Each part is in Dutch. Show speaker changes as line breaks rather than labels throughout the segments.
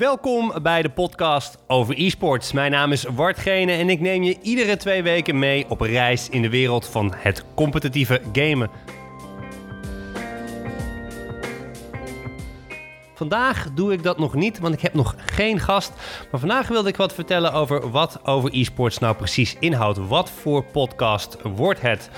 Welkom bij de podcast over e-sports. Mijn naam is Wart Gene en ik neem je iedere twee weken mee op reis in de wereld van het competitieve gamen. Vandaag doe ik dat nog niet, want ik heb nog geen gast. Maar vandaag wilde ik wat vertellen over wat over e-sports nou precies inhoudt. Wat voor podcast wordt het?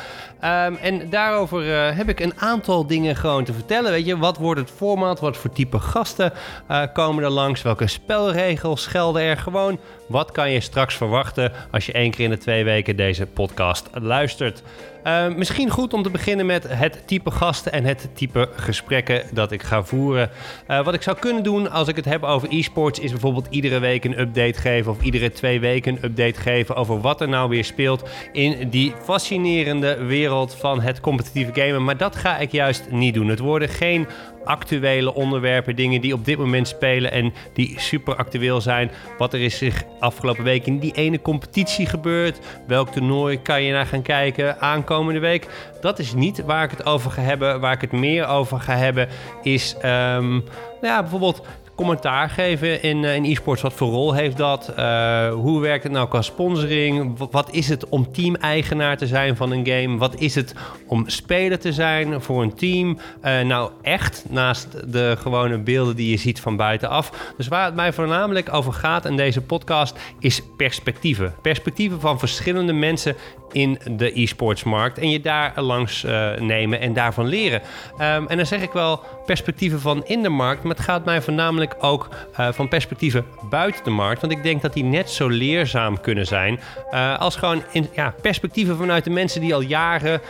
Um, en daarover uh, heb ik een aantal dingen gewoon te vertellen. Weet je, wat wordt het format? Wat voor type gasten uh, komen er langs? Welke spelregels gelden er gewoon? Wat kan je straks verwachten als je één keer in de twee weken deze podcast luistert? Uh, misschien goed om te beginnen met het type gasten en het type gesprekken dat ik ga voeren. Uh, wat ik zou kunnen doen als ik het heb over e-sports is bijvoorbeeld iedere week een update geven of iedere twee weken een update geven over wat er nou weer speelt in die fascinerende wereld van het competitieve gamen. Maar dat ga ik juist niet doen. Het worden geen actuele onderwerpen, dingen die op dit moment spelen en die super actueel zijn. Wat er is zich afgelopen week in die ene competitie gebeurd. Welk toernooi kan je naar gaan kijken aankomende week? Dat is niet waar ik het over ga hebben. Waar ik het meer over ga hebben is um, ja, bijvoorbeeld commentaar geven in, uh, in e-sports. Wat voor rol heeft dat? Uh, hoe werkt het nou qua sponsoring? Wat is het om team-eigenaar te zijn van een game? Wat is het om speler te zijn voor een team? Uh, nou, echt naast de gewone beelden die je ziet van buitenaf. Dus waar het mij voornamelijk over gaat in deze podcast is perspectieven. Perspectieven van verschillende mensen in de e-sportsmarkt en je daar langs uh, nemen en daarvan leren. Um, en dan zeg ik wel perspectieven van in de markt, maar het gaat mij voornamelijk ook uh, van perspectieven buiten de markt, want ik denk dat die net zo leerzaam kunnen zijn uh, als gewoon in, ja, perspectieven vanuit de mensen die al jaren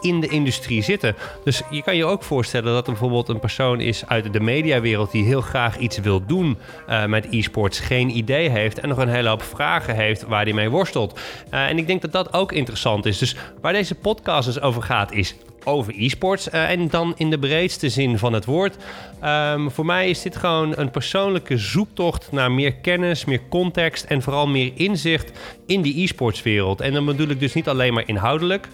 in de industrie zitten. Dus je kan je ook voorstellen dat er bijvoorbeeld een persoon is uit de mediawereld die heel graag iets wil doen met e-sports, geen idee heeft en nog een hele hoop vragen heeft waar hij mee worstelt. en ik denk dat dat ook interessant is. Dus waar deze podcast dus over gaat is over e-sports. Uh, en dan in de breedste zin van het woord. Um, voor mij is dit gewoon een persoonlijke zoektocht naar meer kennis, meer context en vooral meer inzicht in die e-sportswereld. En dan bedoel ik dus niet alleen maar inhoudelijk.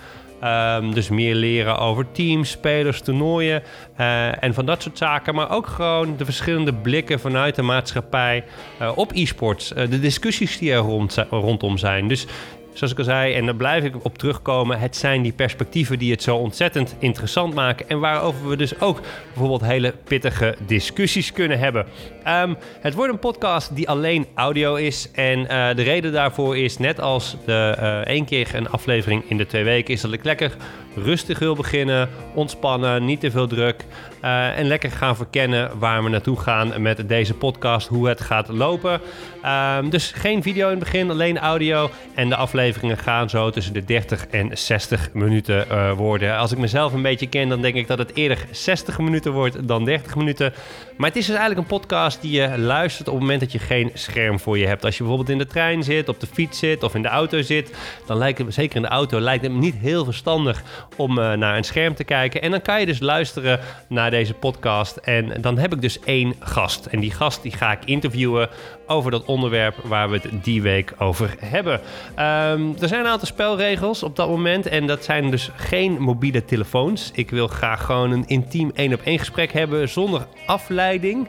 Um, dus meer leren over teams, spelers, toernooien uh, en van dat soort zaken. Maar ook gewoon de verschillende blikken vanuit de maatschappij uh, op e-sports. De discussies die er rond, rondom zijn. Dus zoals ik al zei, en daar blijf ik op terugkomen. Het zijn die perspectieven die het zo ontzettend interessant maken. En waarover we dus ook bijvoorbeeld hele pittige discussies kunnen hebben. Um, het wordt een podcast die alleen audio is. En uh, de reden daarvoor is, net als de uh, één keer een aflevering in de twee weken, is dat ik lekker rustig wil beginnen, ontspannen, niet te veel druk. Uh, en lekker gaan verkennen waar we naartoe gaan met deze podcast, hoe het gaat lopen. Um, dus geen video in het begin, alleen audio. En de afleveringen gaan zo tussen de 30 en 60 minuten uh, worden. Als ik mezelf een beetje ken, dan denk ik dat het eerder 60 minuten wordt dan 30 minuten. Maar het is dus eigenlijk een podcast die je luistert op het moment dat je geen scherm voor je hebt. Als je bijvoorbeeld in de trein zit, op de fiets zit of in de auto zit, dan lijkt het, zeker in de auto, lijkt het niet heel verstandig om uh, naar een scherm te kijken. En dan kan je dus luisteren naar deze podcast. En dan heb ik dus één gast. En die gast die ga ik interviewen over dat onderwerp waar we het die week over hebben. Um, er zijn een aantal spelregels op dat moment. En dat zijn dus geen mobiele telefoons. Ik wil graag gewoon een intiem één op één gesprek hebben zonder afleiding.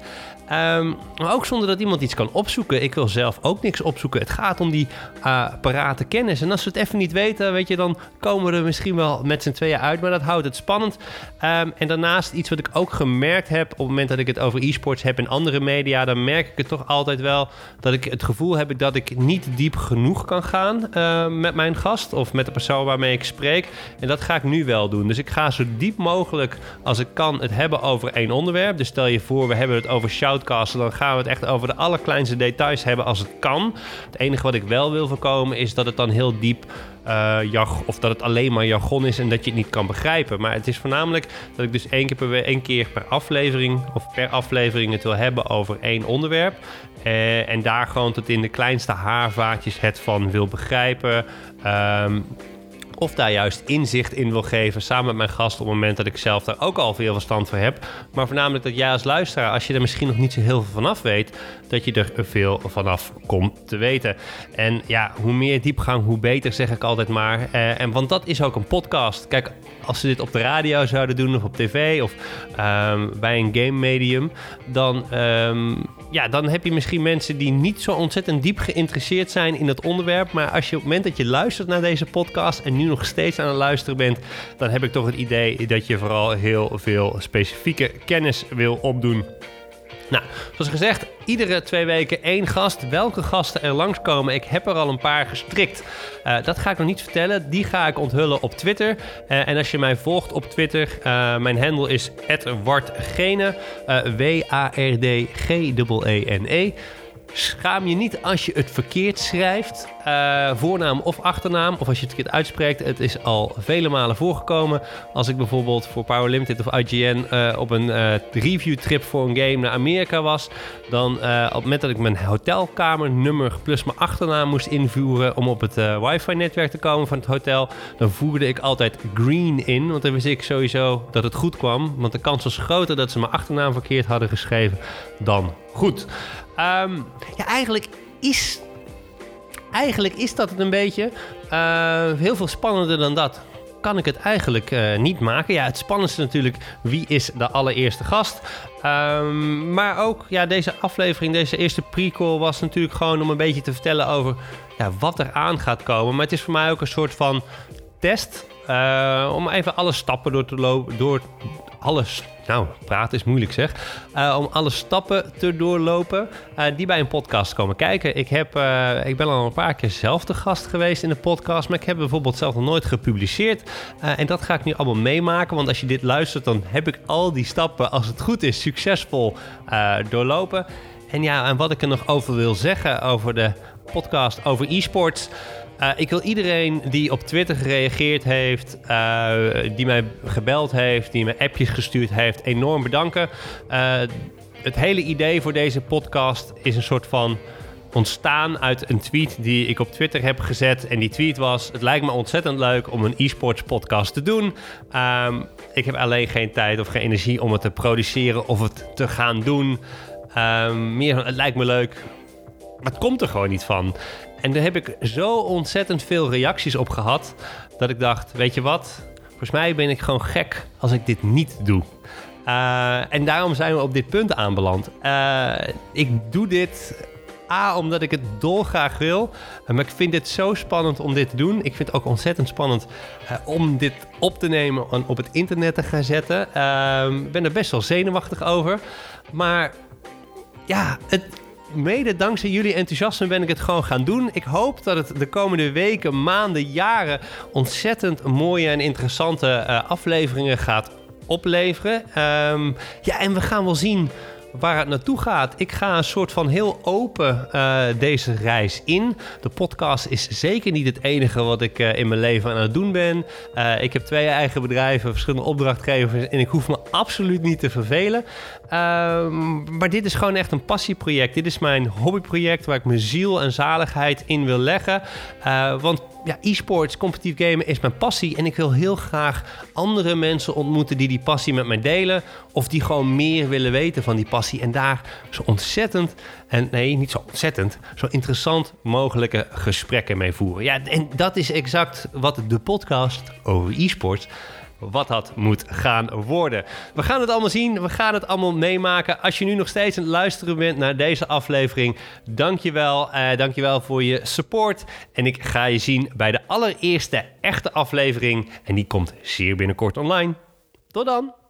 Um, maar ook zonder dat iemand iets kan opzoeken. Ik wil zelf ook niks opzoeken. Het gaat om die uh, parate kennis. En als we het even niet weten, weet je, dan komen we er misschien wel met z'n tweeën uit. Maar dat houdt het spannend. Um, en daarnaast iets wat ik ook gemerkt heb op het moment dat ik het over e-sports heb in andere media, dan merk ik het toch altijd wel dat ik het gevoel heb dat ik niet diep genoeg kan gaan uh, met mijn gast of met de persoon waarmee ik spreek. En dat ga ik nu wel doen. Dus ik ga zo diep mogelijk als ik kan het hebben over één onderwerp. Dus stel je voor, we hebben het over dan gaan we het echt over de allerkleinste details hebben als het kan. Het enige wat ik wel wil voorkomen is dat het dan heel diep uh, of dat het alleen maar jargon is en dat je het niet kan begrijpen. Maar het is voornamelijk dat ik dus één keer per, één keer per aflevering of per aflevering het wil hebben over één onderwerp. Uh, en daar gewoon tot in de kleinste haarvaatjes het van wil begrijpen. Um, of daar juist inzicht in wil geven samen met mijn gast op het moment dat ik zelf daar ook al veel verstand van heb. Maar voornamelijk dat jij als luisteraar, als je er misschien nog niet zo heel veel vanaf weet, dat je er veel vanaf komt te weten. En ja, hoe meer diepgang, hoe beter, zeg ik altijd maar. Uh, en want dat is ook een podcast. Kijk, als ze dit op de radio zouden doen of op tv of um, bij een game medium, dan, um, ja, dan heb je misschien mensen die niet zo ontzettend diep geïnteresseerd zijn in het onderwerp. Maar als je op het moment dat je luistert naar deze podcast en nu nog steeds aan het luisteren bent, dan heb ik toch het idee dat je vooral heel veel specifieke kennis wil opdoen. Nou, zoals gezegd, iedere twee weken één gast. Welke gasten er langskomen, ik heb er al een paar gestrikt. Uh, dat ga ik nog niet vertellen. Die ga ik onthullen op Twitter. Uh, en als je mij volgt op Twitter, uh, mijn handle is @wartgene, W-A-R-D-G-E-E-N-E. -E. Schaam je niet als je het verkeerd schrijft, uh, voornaam of achternaam, of als je het uitspreekt. Het is al vele malen voorgekomen. Als ik bijvoorbeeld voor Power Limited of IGN uh, op een uh, review trip voor een game naar Amerika was, dan op het moment dat ik mijn hotelkamernummer plus mijn achternaam moest invoeren om op het wifi-netwerk te komen van het hotel, dan voerde ik altijd green in, want dan wist ik sowieso dat het goed kwam. Want de kans was groter dat ze mijn achternaam verkeerd hadden geschreven dan goed. Um, ja, eigenlijk is, eigenlijk is dat het een beetje. Uh, heel veel spannender dan dat kan ik het eigenlijk uh, niet maken. Ja, het spannendste natuurlijk, wie is de allereerste gast? Um, maar ook, ja, deze aflevering, deze eerste prequel was natuurlijk gewoon om een beetje te vertellen over ja, wat er aan gaat komen. Maar het is voor mij ook een soort van test. Uh, om even alle stappen door te lopen, door alles. Nou, praten is moeilijk zeg. Uh, om alle stappen te doorlopen uh, die bij een podcast komen kijken. Ik, heb, uh, ik ben al een paar keer zelf de gast geweest in de podcast. Maar ik heb bijvoorbeeld zelf nog nooit gepubliceerd. en dat ga ik nu allemaal meemaken. Want als je dit luistert, dan heb ik al die stappen, als het goed is, succesvol doorlopen. En ja, en wat ik er nog over wil zeggen over de podcast over e-sports. Uh, ik wil iedereen die op Twitter gereageerd heeft, uh, die mij gebeld heeft, die me appjes gestuurd heeft, enorm bedanken. Uh, het hele idee voor deze podcast is een soort van ontstaan uit een tweet die ik op Twitter heb gezet. En die tweet was: Het lijkt me ontzettend leuk om een e-sports podcast te doen. Um, ik heb alleen geen tijd of geen energie om het te produceren of het te gaan doen. Um, meer, het lijkt me leuk. Het komt er gewoon niet van. En daar heb ik zo ontzettend veel reacties op gehad. Dat ik dacht, weet je wat? Volgens mij ben ik gewoon gek als ik dit niet doe. Uh, en daarom zijn we op dit punt aanbeland. Uh, ik doe dit A, omdat ik het dolgraag wil. Maar ik vind het zo spannend om dit te doen. Ik vind het ook ontzettend spannend uh, om dit op te nemen en op het internet te gaan zetten. Ik ben er best wel zenuwachtig over. Maar ja, het, mede dankzij jullie enthousiasme ben ik het gewoon gaan doen. Ik hoop dat het de komende weken, maanden, jaren ontzettend mooie en interessante uh, afleveringen gaat opleveren. Um, ja, en we gaan wel zien waar het naartoe gaat. Ik ga een soort van heel open uh, deze reis in. De podcast is zeker niet het enige wat ik uh, in mijn leven aan het doen ben. Uh, ik heb twee eigen bedrijven, verschillende opdrachtgevers en ik hoef me absoluut niet te vervelen. Ehm, maar dit is gewoon echt een passieproject. Dit is mijn hobbyproject waar ik mijn ziel en zaligheid in wil leggen. want ja, e-sports, competitief gamen is mijn passie. En ik wil heel graag andere mensen ontmoeten die die passie met mij delen. Of die gewoon meer willen weten van die passie. En daar zo ontzettend, en nee, niet zo ontzettend, zo interessant mogelijke gesprekken mee voeren. Ja, en dat is exact wat de podcast over e-sports wat dat moet gaan worden. We gaan het allemaal zien, we gaan het allemaal meemaken. Als je nu nog steeds aan het luisteren bent naar deze aflevering, dankjewel. Uh, dankjewel voor je support. En ik ga je zien bij de allereerste echte aflevering. En die komt zeer binnenkort online. Tot dan!